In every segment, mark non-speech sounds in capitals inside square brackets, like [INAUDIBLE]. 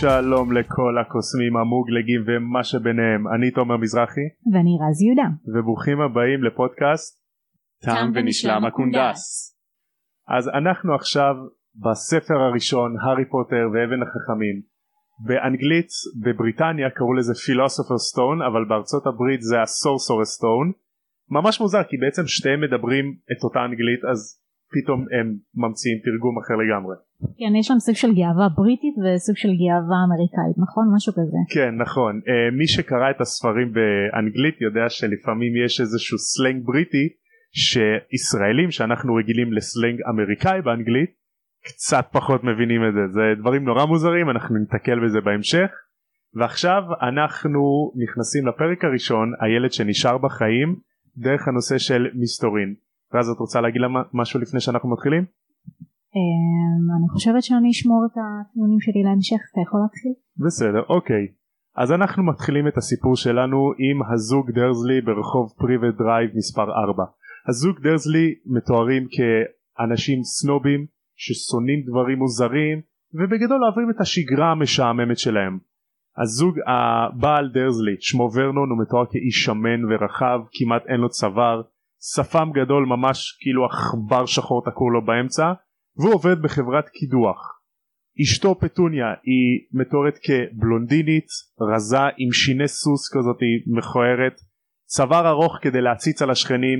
שלום לכל הקוסמים המוגלגים ומה שביניהם. אני תומר מזרחי. ואני רז יהודה. וברוכים הבאים לפודקאסט תם ונשלם הקונדס. אז אנחנו עכשיו בספר הראשון הארי פוטר ואבן החכמים. באנגלית בבריטניה קראו לזה פילוסופר סטון אבל בארצות הברית זה הסורסור סטון ממש מוזר כי בעצם שתיהם מדברים את אותה אנגלית אז פתאום הם ממציאים תרגום אחר לגמרי. כן יש שם סוג של גאווה בריטית וסוג של גאווה אמריקאית נכון משהו כזה. כן נכון uh, מי שקרא את הספרים באנגלית יודע שלפעמים יש איזשהו סלנג בריטי שישראלים שאנחנו רגילים לסלנג אמריקאי באנגלית קצת פחות מבינים את זה זה דברים נורא מוזרים אנחנו ניתקל בזה בהמשך ועכשיו אנחנו נכנסים לפרק הראשון הילד שנשאר בחיים דרך הנושא של מסתורין. רז את רוצה להגיד לה משהו לפני שאנחנו מתחילים? אמ, אני חושבת שאני אשמור את הטיעונים שלי להמשך אתה יכול להתחיל? בסדר אוקיי אז אנחנו מתחילים את הסיפור שלנו עם הזוג דרזלי ברחוב פריבט דרייב מספר 4 הזוג דרזלי מתוארים כאנשים סנובים ששונאים דברים מוזרים ובגדול אוהבים את השגרה המשעממת שלהם הזוג הבעל דרזלי שמו ורנון הוא מתואר כאיש שמן ורחב כמעט אין לו צוואר שפם גדול ממש כאילו עכבר שחור תקעו לו באמצע והוא עובד בחברת קידוח אשתו פטוניה היא מתוארת כבלונדינית רזה עם שיני סוס כזאת מכוערת צוואר ארוך כדי להציץ על השכנים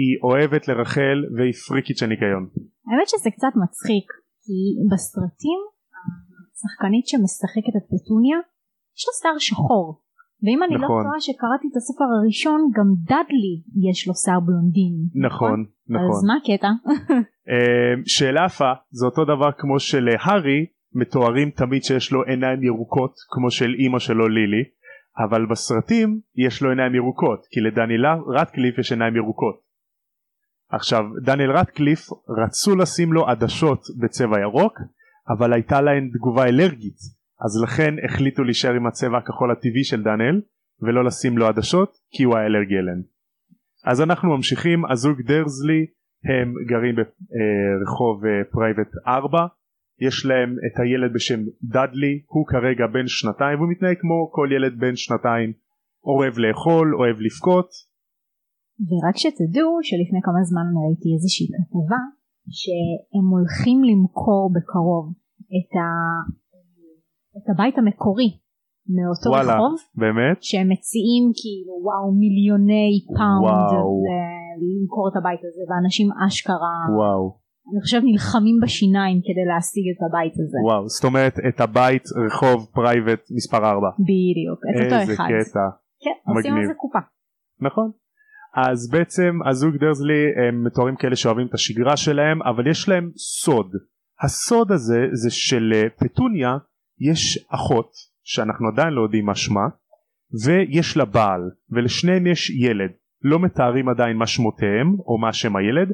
היא אוהבת לרחל והיא פריקית של ניקיון. האמת שזה קצת מצחיק כי בסרטים השחקנית שמשחקת את פטוניה יש לה שיער שחור ואם אני לא נכון. לא טועה שקראתי את הספר הראשון גם דאדלי יש לו שיער בלונדין. נכון נכון. אז מה הקטע? [LAUGHS] אה, שאלה יפה זה אותו דבר כמו שלהארי מתוארים תמיד שיש לו עיניים ירוקות כמו של אימא שלו לילי אבל בסרטים יש לו עיניים ירוקות כי לדניאל רטקליף יש עיניים ירוקות. עכשיו דניאל רטקליף רצו לשים לו עדשות בצבע ירוק אבל הייתה להן תגובה אלרגית אז לכן החליטו להישאר עם הצבע הכחול הטבעי של דניאל ולא לשים לו עדשות כי הוא האלרגי אליהן. אז אנחנו ממשיכים. הזוג דרזלי הם גרים ברחוב פרייבט 4 יש להם את הילד בשם דאדלי הוא כרגע בן שנתיים והוא מתנהג כמו כל ילד בן שנתיים. אוהב לאכול אוהב לבכות. ורק שתדעו שלפני כמה זמן ראיתי איזושהי כתבה שהם הולכים למכור בקרוב את ה... את הבית המקורי מאותו וואלה, רחוב באמת? שהם מציעים כאילו וואו מיליוני פאונד למכור את הבית הזה ואנשים אשכרה וואו. אני חושב נלחמים בשיניים כדי להשיג את הבית הזה. וואו זאת אומרת את הבית רחוב פרייבט מספר 4 בדיוק את אותו אחד. איזה קטע. כן עושים על זה קופה. נכון. אז בעצם הזוג דרזלי הם מתוארים כאלה שאוהבים את השגרה שלהם אבל יש להם סוד. הסוד הזה זה של אה, יש אחות שאנחנו עדיין לא יודעים מה שמה ויש לה בעל ולשניהם יש ילד. לא מתארים עדיין מה שמותיהם או מה שם הילד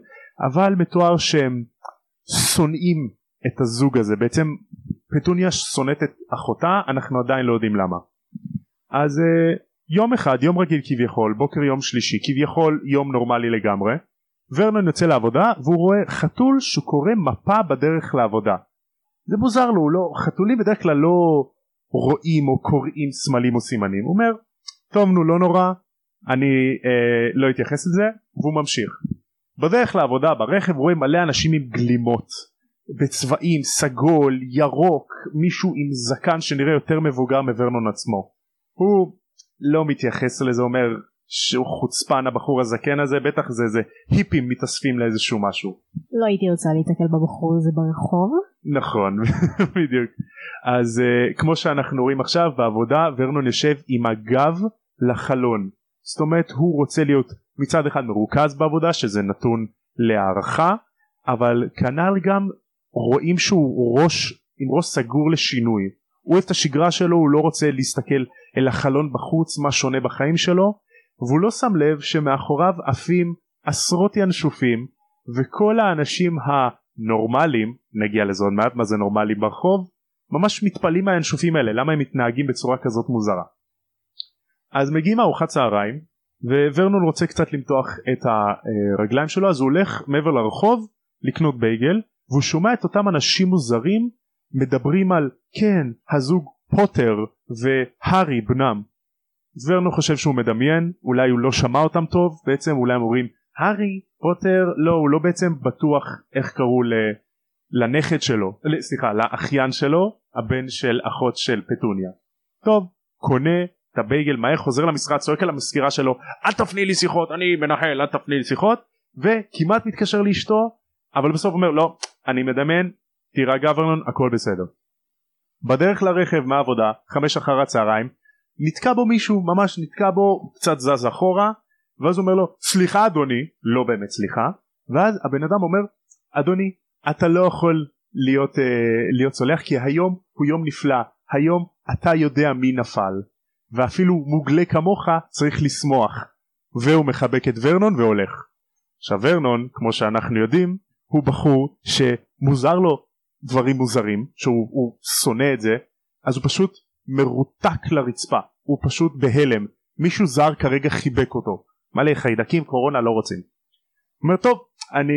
אבל מתואר שהם שונאים את הזוג הזה. בעצם פטוניה שונאת את אחותה אנחנו עדיין לא יודעים למה. אז uh, יום אחד יום רגיל כביכול בוקר יום שלישי כביכול יום נורמלי לגמרי ורנון יוצא לעבודה והוא רואה חתול שקורא מפה בדרך לעבודה זה מוזר לו, לא, חתולים בדרך כלל לא רואים או קוראים סמלים או סימנים, הוא אומר טוב נו לא נורא, אני אה, לא אתייחס לזה, והוא ממשיך. בדרך לעבודה ברכב רואה מלא אנשים עם גלימות, בצבעים, סגול, ירוק, מישהו עם זקן שנראה יותר מבוגר מוורנון עצמו. הוא לא מתייחס לזה, אומר שהוא חוצפן הבחור הזקן הזה, בטח זה איזה היפים מתאספים לאיזשהו משהו. לא הייתי רוצה להתקל בבחור הזה ברחוב. נכון [LAUGHS] בדיוק. אז uh, כמו שאנחנו רואים עכשיו בעבודה ורנון יושב עם הגב לחלון. זאת אומרת הוא רוצה להיות מצד אחד מרוכז בעבודה שזה נתון להערכה אבל כנ"ל גם רואים שהוא ראש עם ראש סגור לשינוי. הוא אוהב את השגרה שלו הוא לא רוצה להסתכל אל החלון בחוץ מה שונה בחיים שלו והוא לא שם לב שמאחוריו עפים עשרות ינשופים וכל האנשים ה... נורמלים נגיע לזה עוד מעט מה זה נורמלי ברחוב ממש מתפלאים מהינשופים האלה למה הם מתנהגים בצורה כזאת מוזרה. אז מגיעים ארוחת צהריים וורנון רוצה קצת למתוח את הרגליים שלו אז הוא הולך מעבר לרחוב לקנות בייגל והוא שומע את אותם אנשים מוזרים מדברים על כן הזוג פוטר והארי בנם. ורנו חושב שהוא מדמיין אולי הוא לא שמע אותם טוב בעצם אולי הם אומרים הארי פוטר לא הוא לא בעצם בטוח איך קראו ל... לנכד שלו סליחה לאחיין שלו הבן של אחות של פטוניה טוב קונה את הבייגל מהר חוזר למשרד צועק על המזכירה שלו אל תפני לי שיחות אני מנחל אל תפני לי שיחות וכמעט מתקשר לאשתו אבל בסוף אומר לא אני מדמיין תירגע ורנון הכל בסדר. בדרך לרכב מהעבודה חמש אחר הצהריים נתקע בו מישהו ממש נתקע בו קצת זז אחורה ואז הוא אומר לו סליחה אדוני. לא באמת סליחה. ואז הבן אדם אומר אדוני אתה לא יכול להיות, uh, להיות סולח כי היום הוא יום נפלא. היום אתה יודע מי נפל. ואפילו מוגלה כמוך צריך לשמוח. והוא מחבק את ורנון והולך. עכשיו ורנון כמו שאנחנו יודעים הוא בחור שמוזר לו דברים מוזרים שהוא שונא את זה אז הוא פשוט מרותק לרצפה. הוא פשוט בהלם. מישהו זר כרגע חיבק אותו מלא חיידקים קורונה לא רוצים. הוא אומר טוב אני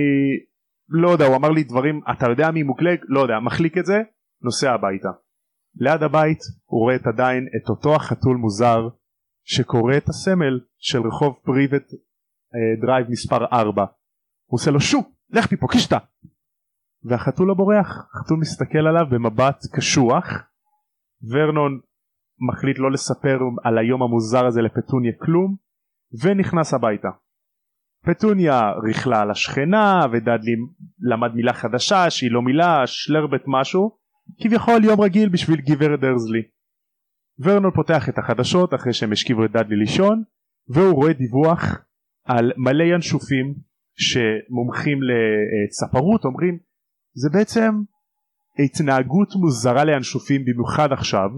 לא יודע הוא אמר לי דברים אתה יודע מי מוגלג? לא יודע מחליק את זה נוסע הביתה. ליד הבית הוא רואה את עדיין את אותו החתול מוזר שקורא את הסמל של רחוב פריבט אה, דרייב מספר 4 הוא עושה לו שו לך מפה קישטה והחתול לא בורח. החתול מסתכל עליו במבט קשוח. ורנון מחליט לא לספר על היום המוזר הזה לפטוניה כלום ונכנס הביתה. פטוניה ריכלה על השכנה ודדלי למד מילה חדשה שהיא לא מילה שלרבט משהו כביכול יום רגיל בשביל גברת דרזלי. ורנון פותח את החדשות אחרי שהם השכיבו את דדלי לישון והוא רואה דיווח על מלא ינשופים שמומחים לצפרות אומרים זה בעצם התנהגות מוזרה לינשופים במיוחד עכשיו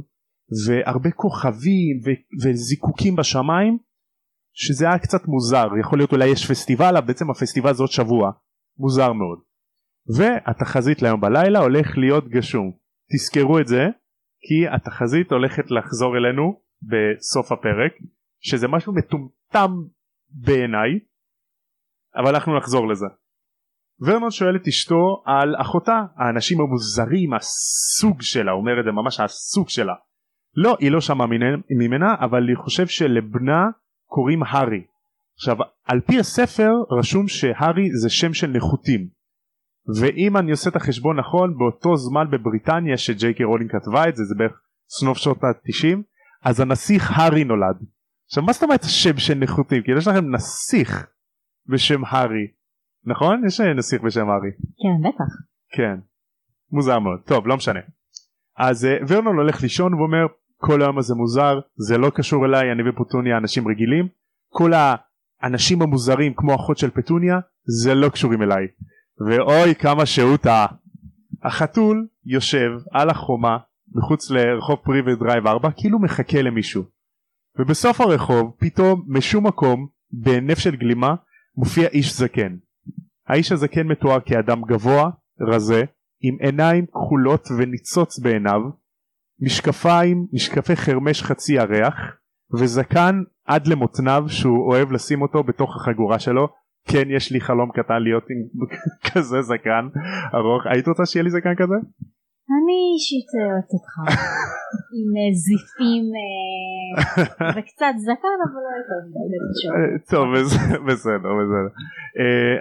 והרבה כוכבים וזיקוקים בשמיים שזה היה קצת מוזר יכול להיות אולי יש פסטיבל אבל בעצם הפסטיבל זה עוד שבוע. מוזר מאוד. והתחזית להיום בלילה הולך להיות גשום. תזכרו את זה כי התחזית הולכת לחזור אלינו בסוף הפרק שזה משהו מטומטם בעיניי אבל אנחנו נחזור לזה. ורנון שואל את אשתו על אחותה האנשים המוזרים הסוג שלה אומר את זה ממש הסוג שלה. לא היא לא שמעה ממנה אבל אני חושב שלבנה קוראים הארי. עכשיו על פי הספר רשום שהארי זה שם של נחותים. ואם אני עושה את החשבון נכון באותו זמן בבריטניה שג'יי קי רולינג כתבה את זה זה בערך סנוף שנות ה-90 אז הנסיך הארי נולד. עכשיו מה זאת אומרת שם של נחותים? כי יש לכם נסיך בשם הארי. נכון? יש נסיך בשם הארי. כן בטח. כן. מוזר מאוד. טוב לא משנה. אז uh, ורנון הולך לישון ואומר כל היום הזה מוזר זה לא קשור אליי אני ופטוניה אנשים רגילים. כל האנשים המוזרים כמו אחות של פטוניה זה לא קשורים אליי. ואוי כמה שהוא טעה החתול יושב על החומה מחוץ לרחוב פרי ודרייב 4 כאילו מחכה למישהו. ובסוף הרחוב פתאום משום מקום בהינף של גלימה מופיע איש זקן. האיש הזקן מתואר כאדם גבוה רזה עם עיניים כחולות וניצוץ בעיניו משקפיים משקפי חרמש חצי ירח וזקן עד למותניו שהוא אוהב לשים אותו בתוך החגורה שלו. כן יש לי חלום קטן להיות עם [LAUGHS] כזה זקן ארוך. היית רוצה שיהיה לי זקן כזה? אני אישית אוהבת אותך. [LAUGHS] עם אה, זיפים אה, וקצת זקן אבל לא יותר מדי אה, טוב [LAUGHS] בסדר בסדר.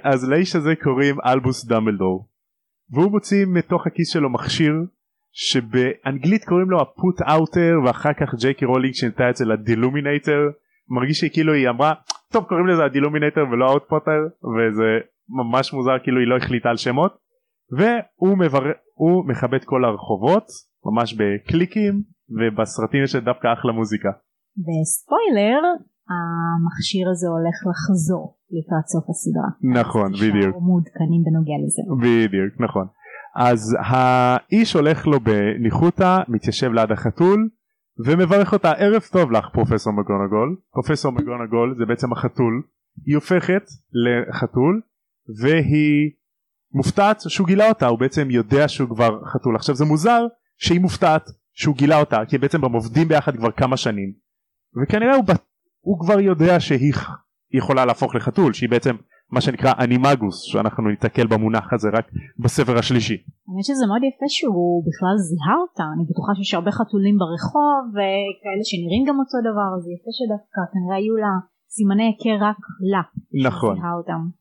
אז לאיש הזה קוראים אלבוס דמבלדור. והוא מוציא מתוך הכיס שלו מכשיר שבאנגלית קוראים לו ה Put-Outer ואחר כך ג'יי קיי רולינג שינתה את זה ל Deluminator מרגיש שכאילו היא אמרה טוב קוראים לזה ה Deluminator ולא ה Out-Putter וזה ממש מוזר כאילו היא לא החליטה על שמות והוא מבר... מכבה את כל הרחובות ממש בקליקים ובסרטים יש דווקא אחלה מוזיקה. וספוילר המכשיר הזה הולך לחזור לקראת סוף הסדרה. נכון בדיוק. מעודכנים בנוגע לזה. בדיוק נכון. אז האיש הולך לו בניחותא מתיישב ליד החתול ומברך אותה ערב טוב לך פרופסור מגונגול פרופסור מגונגול זה בעצם החתול. היא הופכת לחתול והיא מופתעת שהוא גילה אותה הוא בעצם יודע שהוא כבר חתול. עכשיו זה מוזר שהיא מופתעת שהוא גילה אותה כי בעצם הם עובדים ביחד כבר כמה שנים. וכנראה הוא, הוא כבר יודע שהיא יכולה להפוך לחתול שהיא בעצם מה שנקרא אנימגוס שאנחנו ניתקל במונח הזה רק בספר השלישי. האמת שזה מאוד יפה שהוא בכלל זיהה אותה, אני בטוחה שיש הרבה חתולים ברחוב וכאלה שנראים גם אותו דבר, אז יפה שדווקא כנראה היו לה סימני היכר רק לה. נכון.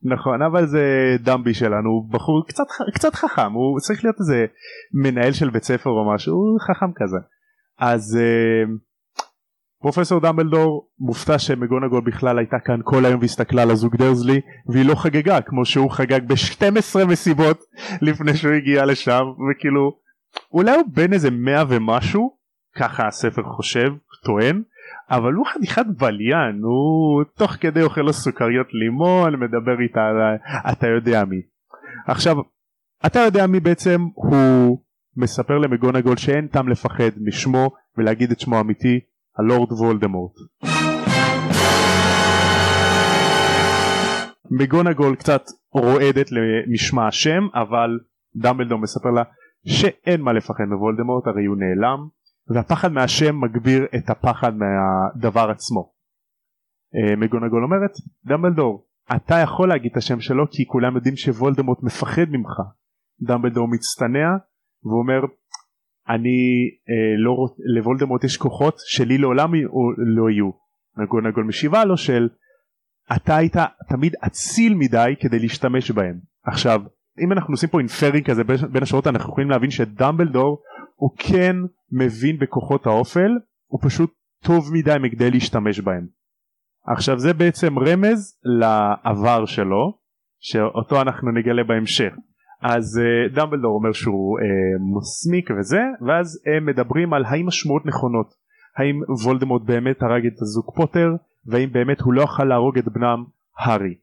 נכון, אבל זה דמבי שלנו, הוא בחור קצת, קצת חכם, הוא צריך להיות איזה מנהל של בית ספר או משהו, הוא חכם כזה. אז uh, פרופסור דמבלדור מופתע שמגונגול בכלל הייתה כאן כל היום והסתכלה על הזוג דרזלי והיא לא חגגה כמו שהוא חגג ב-12 מסיבות לפני שהוא הגיע לשם וכאילו אולי הוא בן איזה מאה ומשהו ככה הספר חושב טוען אבל הוא חתיכת בליין הוא תוך כדי אוכל לו סוכריות לימון מדבר איתה על אתה יודע מי. עכשיו אתה יודע מי בעצם הוא מספר למגונגול שאין טעם לפחד משמו ולהגיד את שמו האמיתי הלורד וולדמורט. מגונגול קצת רועדת למשמע השם אבל דמבלדור מספר לה שאין מה לפחד מוולדמורט הרי הוא נעלם והפחד מהשם מגביר את הפחד מהדבר עצמו. אה, מגונגול אומרת דמבלדור אתה יכול להגיד את השם שלו כי כולם יודעים שוולדמורט מפחד ממך. דמבלדור מצטנע ואומר אני אה, לא רוצ... לוולדמורט יש כוחות שלי לעולם לא יהיו. נגונגול משיבה לו של אתה היית תמיד אציל מדי כדי להשתמש בהם. עכשיו אם אנחנו עושים פה אינפרינג כזה בין השורות אנחנו יכולים להבין שדמבלדור הוא כן מבין בכוחות האופל הוא פשוט טוב מדי מכדי להשתמש בהם. עכשיו זה בעצם רמז לעבר שלו שאותו אנחנו נגלה בהמשך. אז uh, דמבלדור אומר שהוא uh, מוסמיק וזה ואז הם מדברים על האם השמועות נכונות האם וולדמורט באמת הרג את הזוג פוטר והאם באמת הוא לא יכול להרוג את בנם הארי.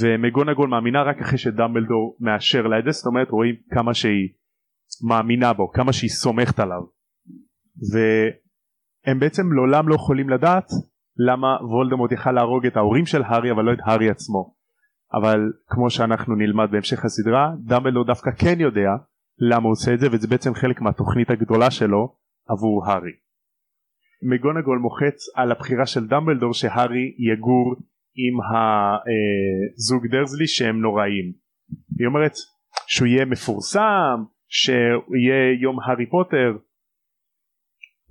ומגונגול מאמינה רק אחרי שדמבלדור מאשר לה את זה זאת אומרת רואים כמה שהיא מאמינה בו כמה שהיא סומכת עליו. והם בעצם לעולם לא יכולים לדעת למה וולדמורט יכל להרוג את ההורים של הארי אבל לא את הארי עצמו אבל כמו שאנחנו נלמד בהמשך הסדרה דמבלדור דווקא כן יודע למה הוא עושה את זה וזה בעצם חלק מהתוכנית הגדולה שלו עבור הארי. מגונגול מוחץ על הבחירה של דמבלדור שהארי יגור עם הזוג דרזלי שהם נוראים. היא אומרת שהוא יהיה מפורסם, שיהיה יום הארי פוטר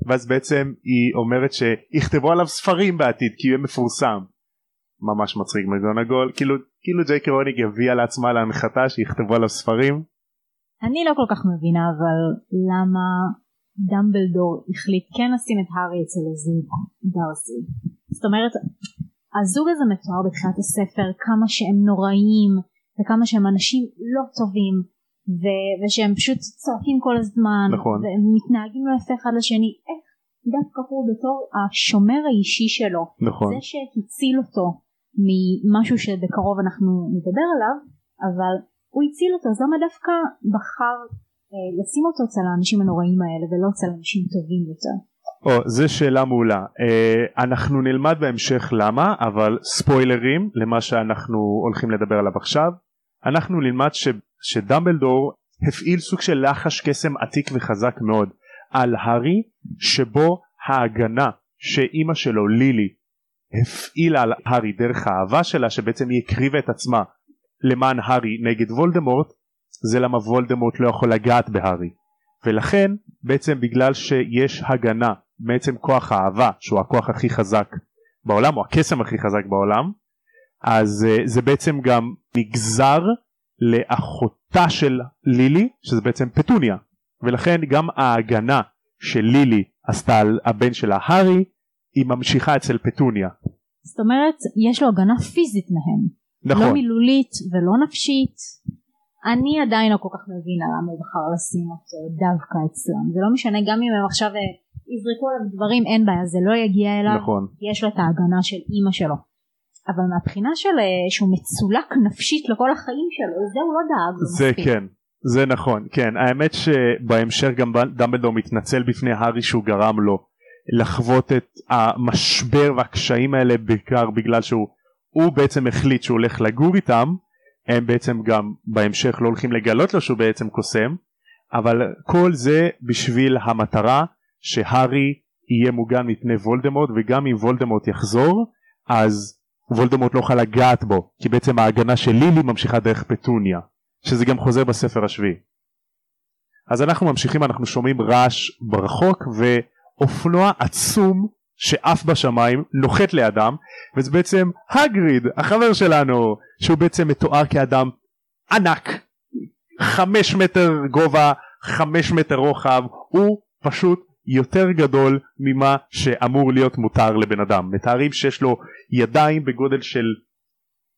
ואז בעצם היא אומרת שיכתבו עליו ספרים בעתיד כי הוא יהיה מפורסם. ממש מצחיק מגונגול כאילו כאילו ג'יי קרוניג הביאה לעצמה להנחתה שיכתבו עליו ספרים. אני לא כל כך מבינה אבל למה דמבלדור החליט כן לשים את הארי אצל הזוג דארסי. זאת אומרת הזוג הזה מתואר בתחילת הספר כמה שהם נוראים וכמה שהם אנשים לא טובים ו- ושהם פשוט צועקים כל הזמן נכון. והם מתנהגים לא יפה אחד לשני איך דווקא הוא בתור השומר האישי שלו נכון. זה שהציל אותו ממשהו שבקרוב אנחנו נדבר עליו אבל הוא הציל אותו אז למה דווקא בחר אה, לשים אותו אצל האנשים הנוראים האלה ולא אצל אנשים טובים יותר. או, זו שאלה מעולה. אה, אנחנו נלמד בהמשך למה, אבל ספוילרים למה שאנחנו הולכים לדבר עליו עכשיו. אנחנו נלמד ש, שדמבלדור הפעיל סוג של לחש קסם עתיק וחזק מאוד על הארי, שבו ההגנה שאימא שלו לילי הפעילה על הארי דרך האהבה שלה שבעצם היא הקריבה את עצמה למען הארי נגד וולדמורט זה למה וולדמורט לא יכול לגעת בהארי. ולכן בעצם בגלל שיש הגנה מעצם כוח האהבה שהוא הכוח הכי חזק בעולם או הקסם הכי חזק בעולם אז uh, זה בעצם גם נגזר לאחותה של לילי שזה בעצם פטוניה. ולכן גם ההגנה של לילי עשתה על הבן שלה הארי היא ממשיכה אצל פטוניה. זאת אומרת יש לו הגנה פיזית מהם. נכון. לא מילולית ולא נפשית. אני עדיין לא כל כך מבינה למה הוא בחר לשים אותו דווקא אצלם. זה לא משנה גם אם הם עכשיו אה, יזרקו עליו דברים אין בעיה זה לא יגיע אליו. נכון. יש לו את ההגנה של אימא שלו. אבל מהבחינה של אה, שהוא מצולק נפשית לכל החיים שלו זה הוא לא דאג. זה מספיק. כן. זה נכון כן האמת שבהמשך גם דמבלדור מתנצל בפני הארי שהוא גרם לו לחוות את המשבר והקשיים האלה בעיקר בגלל שהוא הוא בעצם החליט שהוא הולך לגור איתם הם בעצם גם בהמשך לא הולכים לגלות לו שהוא בעצם קוסם אבל כל זה בשביל המטרה שהארי יהיה מוגן מפני וולדמורט וגם אם וולדמורט יחזור אז וולדמורט לא יוכל לגעת בו כי בעצם ההגנה של לילי ממשיכה דרך פטוניה שזה גם חוזר בספר השביעי. אז אנחנו ממשיכים אנחנו שומעים רעש ברחוק ואופנוע עצום שעף בשמיים נוחת לידם וזה בעצם הגריד החבר שלנו שהוא בעצם מתואר כאדם ענק. חמש מטר גובה חמש מטר רוחב הוא פשוט יותר גדול ממה שאמור להיות מותר לבן אדם. מתארים שיש לו ידיים בגודל של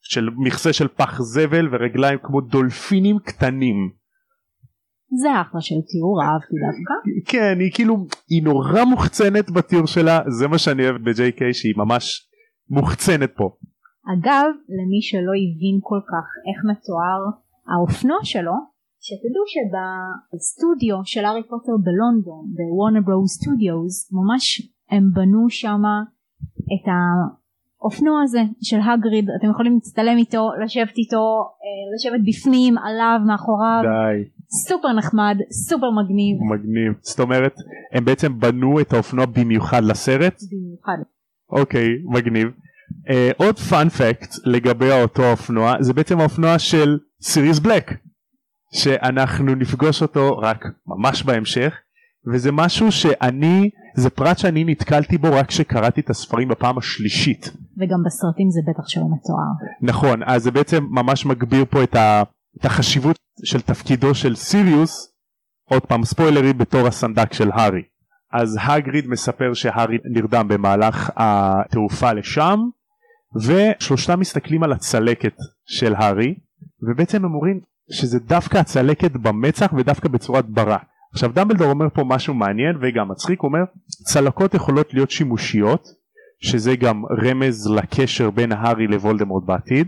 של מכסה של פח זבל ורגליים כמו דולפינים קטנים זה אחלה של תיאור אהבתי דווקא. כן היא כאילו היא נורא מוחצנת בתיאור שלה זה מה שאני אוהב ב-JK שהיא ממש מוחצנת פה. אגב למי שלא הבין כל כך איך מתואר האופנוע שלו שתדעו שבסטודיו של הארי פוטר בלונדון בוורנר ברו סטודיוס ממש הם בנו שמה את האופנוע הזה של הגריד אתם יכולים להצטלם איתו לשבת איתו אה, לשבת בפנים עליו מאחוריו די סופר נחמד סופר מגניב. מגניב. זאת אומרת הם בעצם בנו את האופנוע במיוחד לסרט? במיוחד. אוקיי מגניב. uh, עוד פאנפקט לגבי אותו אופנוע זה בעצם האופנוע של סיריס בלק שאנחנו נפגוש אותו רק ממש בהמשך וזה משהו שאני זה פרט שאני נתקלתי בו רק כשקראתי את הספרים בפעם השלישית. וגם בסרטים זה בטח שלא מתואר. נכון אז זה בעצם ממש מגביר פה את, ה, את החשיבות של תפקידו של סיריוס עוד פעם ספוילרי בתור הסנדק של הארי. אז הגריד מספר שהארי נרדם במהלך התעופה לשם ושלושתם מסתכלים על הצלקת של הארי ובעצם הם אומרים שזה דווקא הצלקת במצח ודווקא בצורת ברק. עכשיו דמבלדור אומר פה משהו מעניין וגם מצחיק, הוא אומר צלקות יכולות להיות שימושיות שזה גם רמז לקשר בין הארי לוולדמורט בעתיד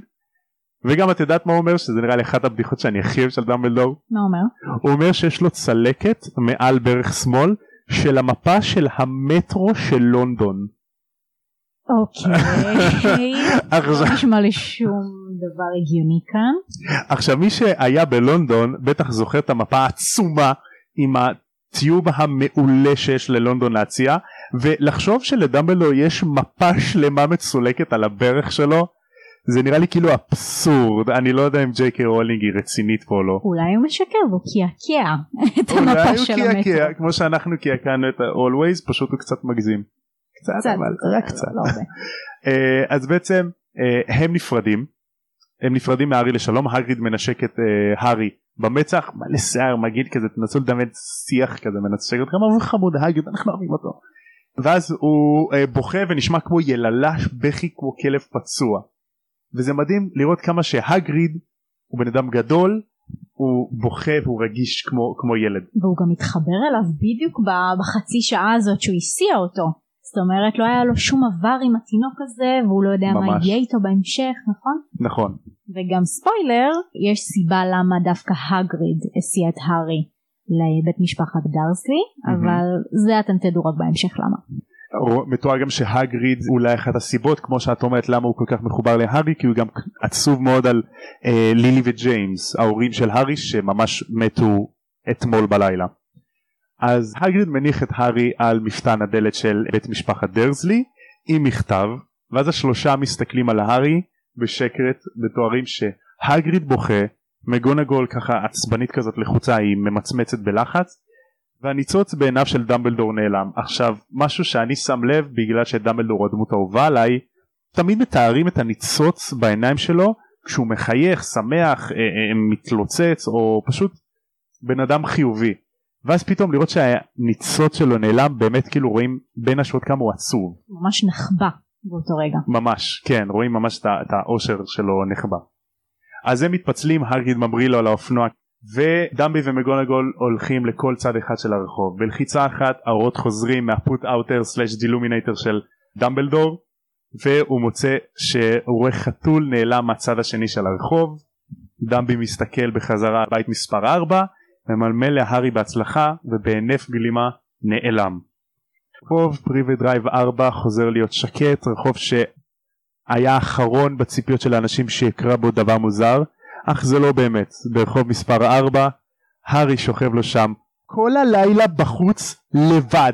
וגם את יודעת מה הוא אומר שזה נראה לי אחת הבדיחות שאני הכי אוהב של דמבלדור. מה אומר? הוא אומר שיש לו צלקת מעל ברך שמאל של המפה של המטרו של לונדון. אוקיי, [LAUGHS] לא נשמע לי שום דבר הגיוני כאן. עכשיו מי שהיה בלונדון בטח זוכר את המפה העצומה עם הטיוב המעולה שיש ללונדון להציע ולחשוב שלדמבלדור יש מפה שלמה מצולקת על הברך שלו זה נראה לי כאילו אבסורד אני לא יודע אם ג'יי קיי רולינג היא רצינית פה או לא. אולי הוא משקר והוא קעקע את המפה של המטרו. אולי הוא קעקע כמו שאנחנו קעקענו את ה-Always פשוט הוא קצת מגזים. קצת, קצת אבל רק קצת. לא uh, [LAUGHS] אז בעצם uh, הם נפרדים הם נפרדים מהארי לשלום הגריד מנשק את uh, הארי במצח מלא שיער מגעיל כזה תנסו לדמיין שיח כזה מנשק אתכם אבל חמוד הגריד אנחנו אוהבים אותו. ואז הוא בוכה ונשמע כמו יללה בכי כמו כלב פצוע. וזה מדהים לראות כמה שהגריד הוא בן אדם גדול הוא בוכה והוא רגיש כמו, כמו ילד. והוא גם מתחבר אליו בדיוק בחצי שעה הזאת שהוא הסיע אותו. זאת אומרת לא היה לו שום עבר עם התינוק הזה והוא לא יודע ממש. מה יהיה איתו בהמשך נכון? נכון. וגם ספוילר יש סיבה למה דווקא הגריד הסיע את הארי לבית משפחת דרסלי mm-hmm. אבל זה אתם תדעו רק בהמשך למה. מתואר גם שהגריד אולי אחת הסיבות כמו שאת אומרת למה הוא כל כך מחובר להארי כי הוא גם עצוב מאוד על אה, לילי וג'יימס ההורים של הארי שממש מתו אתמול בלילה. אז הגריד מניח את הארי על מפתן הדלת של בית משפחת דרזלי עם מכתב ואז השלושה מסתכלים על הארי בשקט ותוארים שהגריד בוכה מגונגול ככה עצבנית כזאת לחוצה היא ממצמצת בלחץ והניצוץ בעיניו של דמבלדור נעלם עכשיו משהו שאני שם לב בגלל שדמבלדור הדמות האהובה עליי תמיד מתארים את הניצוץ בעיניים שלו כשהוא מחייך שמח אה, אה, מתלוצץ או פשוט בן אדם חיובי ואז פתאום לראות שהניצוץ שלו נעלם באמת כאילו רואים בין השורות כמה הוא עצוב. ממש נכבה באותו רגע. ממש כן רואים ממש את האושר שלו נכבה. אז הם מתפצלים האגריד ממריא לו על האופנוע ודמבי ומקגונגל הולכים לכל צד אחד של הרחוב. בלחיצה אחת האורות חוזרים מה Put-Outer slash Deluminator של דמבלדור והוא מוצא שהוא רואה חתול נעלם מהצד השני של הרחוב. דמבי מסתכל בחזרה על בית מספר 4 ממלמל להארי בהצלחה ובהינף גלימה נעלם. רחוב פריבי דרייב 4 חוזר להיות שקט רחוב שהיה האחרון בציפיות של האנשים שיקרה בו דבר מוזר אך זה לא באמת ברחוב מספר 4 הארי שוכב לו שם כל הלילה בחוץ לבד.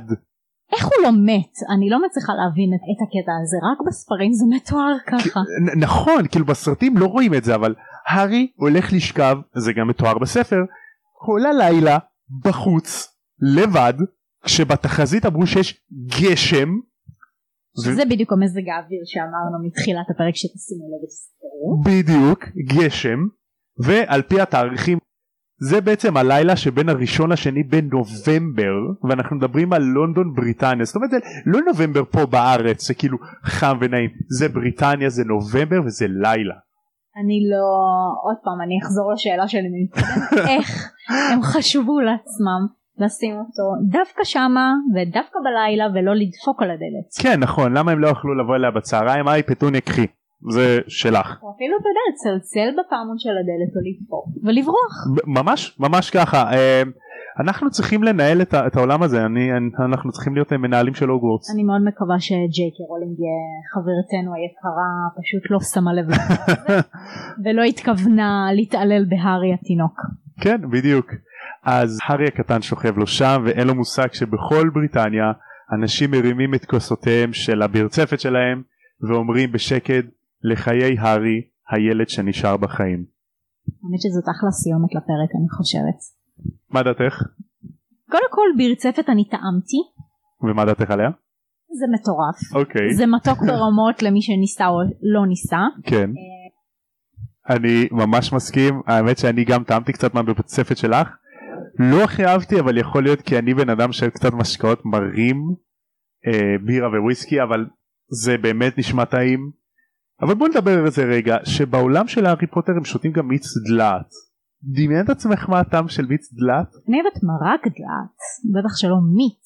איך הוא לא מת? אני לא מצליחה להבין את, את הקטע הזה, רק בספרים זה מתואר ככה. נכון, כאילו בסרטים לא רואים את זה, אבל הארי הולך לשכב, זה גם מתואר בספר, כל הלילה בחוץ לבד כשבתחזית אמרו שיש גשם שזה ו... בדיוק המזג האוויר שאמרנו מתחילת הפרק שתשימו לב ותזכרו. בדיוק גשם ועל פי התאריכים זה בעצם הלילה שבין הראשון לשני בנובמבר ואנחנו מדברים על לונדון בריטניה. זאת אומרת זה לא נובמבר פה בארץ זה כאילו חם ונעים. זה בריטניה זה נובמבר וזה לילה. אני לא עוד פעם אני אחזור לשאלה שלי [LAUGHS] איך הם חשבו לעצמם לשים אותו דווקא שמה ודווקא בלילה ולא לדפוק על הדלת. כן נכון. למה הם לא יכלו לבוא אליה בצהריים? היי פטוניה קחי זה שלך. או אפילו אתה יודע לצלצל בפעמון של הדלת או לדפוק ולברוח. ממש ממש ככה אה, אנחנו צריכים לנהל את, את העולם הזה אני, אנחנו צריכים להיות מנהלים של הוגוורטס. אני מאוד מקווה שג'ייקי רולינג חברתנו היקרה פשוט לא שמה לב ולא התכוונה להתעלל בהארי התינוק. כן בדיוק. אז הארי הקטן שוכב לו שם ואין לו מושג שבכל בריטניה אנשים מרימים את כוסותיהם של הברצפת שלהם ואומרים בשקט לחיי הארי הילד שנשאר בחיים. האמת שזאת אחלה סיומת לפרק אני חושבת. מה דעתך? קודם כל ברצפת אני טעמתי. ומה דעתך עליה? זה מטורף. אוקיי. זה מתוק ברמות למי שניסה או לא ניסה. כן. אני ממש מסכים האמת שאני גם טעמתי קצת מהברצפת שלך לא הכי אהבתי אבל יכול להיות כי אני בן אדם של קצת משקאות מרים אה, בירה וויסקי אבל זה באמת נשמע טעים אבל בוא נדבר על זה רגע שבעולם של הארי פוטר הם שותים גם מיץ דלעת דמיין את עצמך מה הטעם של מיץ דלעת? אני אוהבת מרק דלעת בטח שלא מיץ.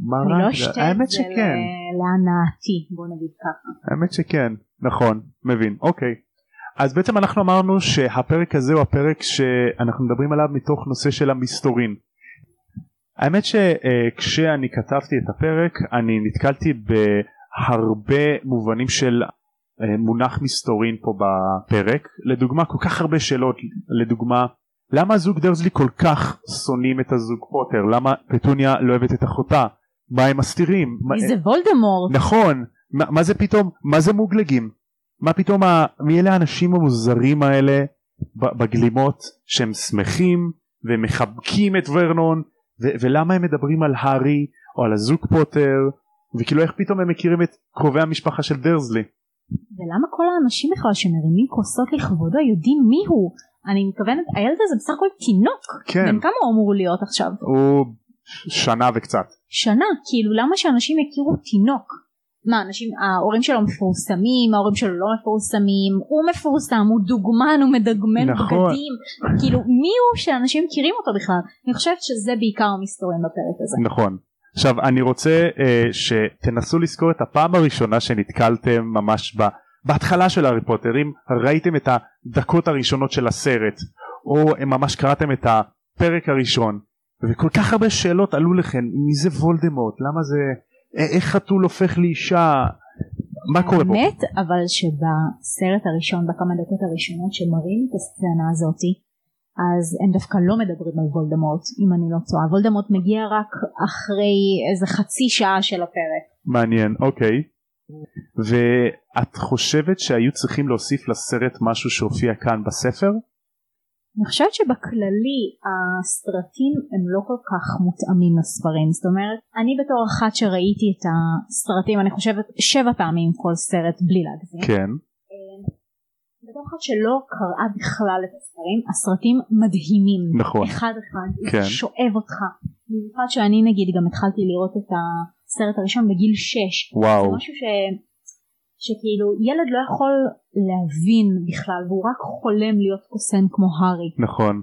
מרק אני לא אשתה את זה להנאתי בוא נגיד ככה. האמת שכן נכון מבין אוקיי אז בעצם אנחנו אמרנו שהפרק הזה הוא הפרק שאנחנו מדברים עליו מתוך נושא של המסתורין. האמת שכשאני כתבתי את הפרק אני נתקלתי בהרבה מובנים של מונח מסתורין פה בפרק. לדוגמה כל כך הרבה שאלות. לדוגמה למה הזוג דרזלי כל כך שונאים את הזוג פוטר? למה פטוניה לא אוהבת את אחותה? מה הם מסתירים? מי זה וולדמורט? נכון. מה, מה זה פתאום מה זה מוגלגים? מה פתאום ה... מי אלה האנשים המוזרים האלה בגלימות שהם שמחים ומחבקים את ורנון? ו- ולמה הם מדברים על הארי או על הזוג פוטר? וכאילו איך פתאום הם מכירים את קרובי המשפחה של דרזלי. ולמה כל האנשים בכלל שמרימים כוסות לכבודו יודעים מי הוא? אני מתכוונת הילד הזה בסך הכל תינוק. כן. בן כמה הוא אמור להיות עכשיו? הוא שנה וקצת. שנה כאילו למה שאנשים יכירו תינוק? מה אנשים ההורים שלו מפורסמים ההורים שלו לא מפורסמים הוא מפורסם הוא דוגמן הוא מדגמן נכון. בגדים כאילו מי הוא שאנשים מכירים אותו בכלל אני חושבת שזה בעיקר המסתורים בפרק הזה נכון עכשיו אני רוצה אה, שתנסו לזכור את הפעם הראשונה שנתקלתם ממש ב, בהתחלה של הארי פוטר. אם ראיתם את הדקות הראשונות של הסרט או ממש קראתם את הפרק הראשון וכל כך הרבה שאלות עלו לכם מי זה וולדמורט? למה זה איך חתול הופך לאישה? מה קורה פה? האמת אבל שבסרט הראשון בכמה דקות הראשונות שמראים את הסצנה הזאתי אז הם דווקא לא מדברים על וולדמורט אם אני לא טועה. וולדמורט מגיע רק אחרי איזה חצי שעה של הפרק. מעניין אוקיי. ואת חושבת שהיו צריכים להוסיף לסרט משהו שהופיע כאן בספר? אני חושבת שבכללי הסרטים הם לא כל כך מותאמים לספרים. זאת אומרת אני בתור אחת שראיתי את הסרטים אני חושבת שבע פעמים כל סרט בלי להגזים. כן בתור אחת שלא קראה בכלל את הספרים הסרטים מדהימים נכון אחד אחד כן. שואב אותך במיוחד שאני נגיד גם התחלתי לראות את הסרט הראשון בגיל 6 וואו זה משהו ש... שכאילו ילד לא יכול להבין בכלל והוא רק חולם להיות קוסם כמו הארי. נכון.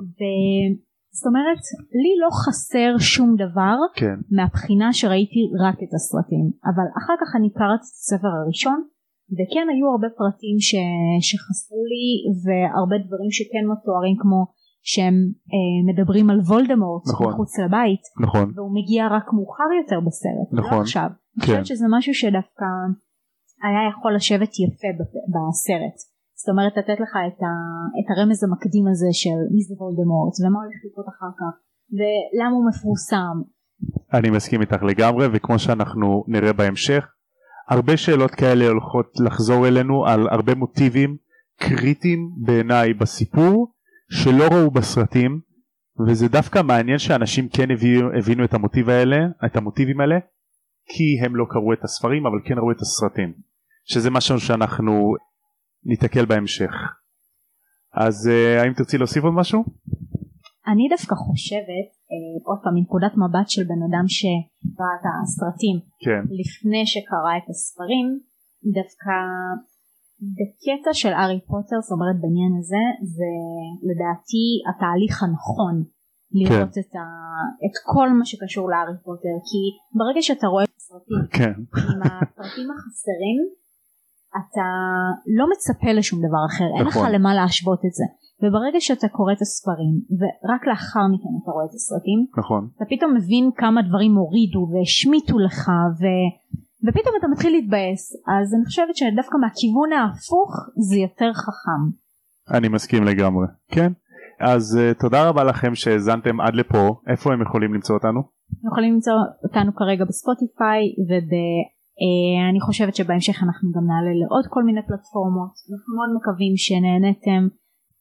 זאת אומרת לי לא חסר שום דבר כן. מהבחינה שראיתי רק את הסרטים אבל אחר כך אני קראתי את הספר הראשון וכן היו הרבה פרטים ש... שחסרו לי והרבה דברים שכן מתוארים כמו שהם אה, מדברים על וולדמורט נכון. מחוץ לבית נכון. והוא מגיע רק מאוחר יותר בסרט נכון. לא עכשיו. כן. אני. חושבת שזה משהו שדווקא היה יכול לשבת יפה בסרט. זאת אומרת לתת לך את, ה, את הרמז המקדים הזה של מי זה וולדמורט ומה הולך לקרות אחר כך ולמה הוא מפורסם. אני מסכים איתך לגמרי וכמו שאנחנו נראה בהמשך הרבה שאלות כאלה הולכות לחזור אלינו על הרבה מוטיבים קריטיים בעיניי בסיפור שלא ראו בסרטים וזה דווקא מעניין שאנשים כן הבינו, הבינו את המוטיב האלה, את המוטיבים האלה, כי הם לא קראו את הספרים אבל כן ראו את הסרטים, שזה משהו שאנחנו ניתקל בהמשך. אז uh, האם תרצי להוסיף עוד משהו? אני דווקא חושבת, אה, עוד פעם מנקודת מבט של בן אדם שראה את הסרטים כן. לפני שקרא את הספרים, דווקא בקטע של ארי פוטר, זאת אומרת בעניין הזה, זה לדעתי התהליך הנכון לראות כן. את, ה, את כל מה שקשור לארי פוטר, כי ברגע שאתה רואה את הסרטים כן. עם הפרטים החסרים, אתה לא מצפה לשום דבר אחר, נכון. אין לך נכון. למה להשוות את זה. וברגע שאתה קורא את הספרים ורק לאחר מכן אתה רואה את הסרטים נכון. אתה פתאום מבין כמה דברים הורידו והשמיטו לך ו... ופתאום אתה מתחיל להתבאס. אז אני חושבת שדווקא מהכיוון ההפוך זה יותר חכם. אני מסכים לגמרי. כן? אז uh, תודה רבה לכם שהאזנתם עד לפה. איפה הם יכולים למצוא אותנו? הם יכולים למצוא אותנו כרגע בספוטיפיי ואני uh, חושבת שבהמשך אנחנו גם נעלה לעוד כל מיני פלטפורמות. אנחנו מאוד מקווים שנהנתם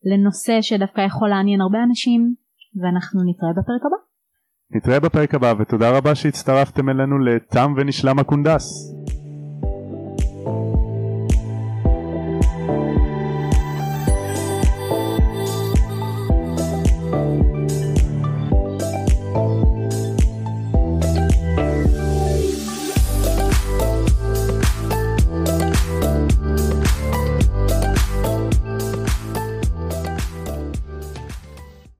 לנושא שדווקא יכול לעניין הרבה אנשים ואנחנו נתראה בפרק הבא. נתראה בפרק הבא ותודה רבה שהצטרפתם אלינו לתם ונשלם הקונדס.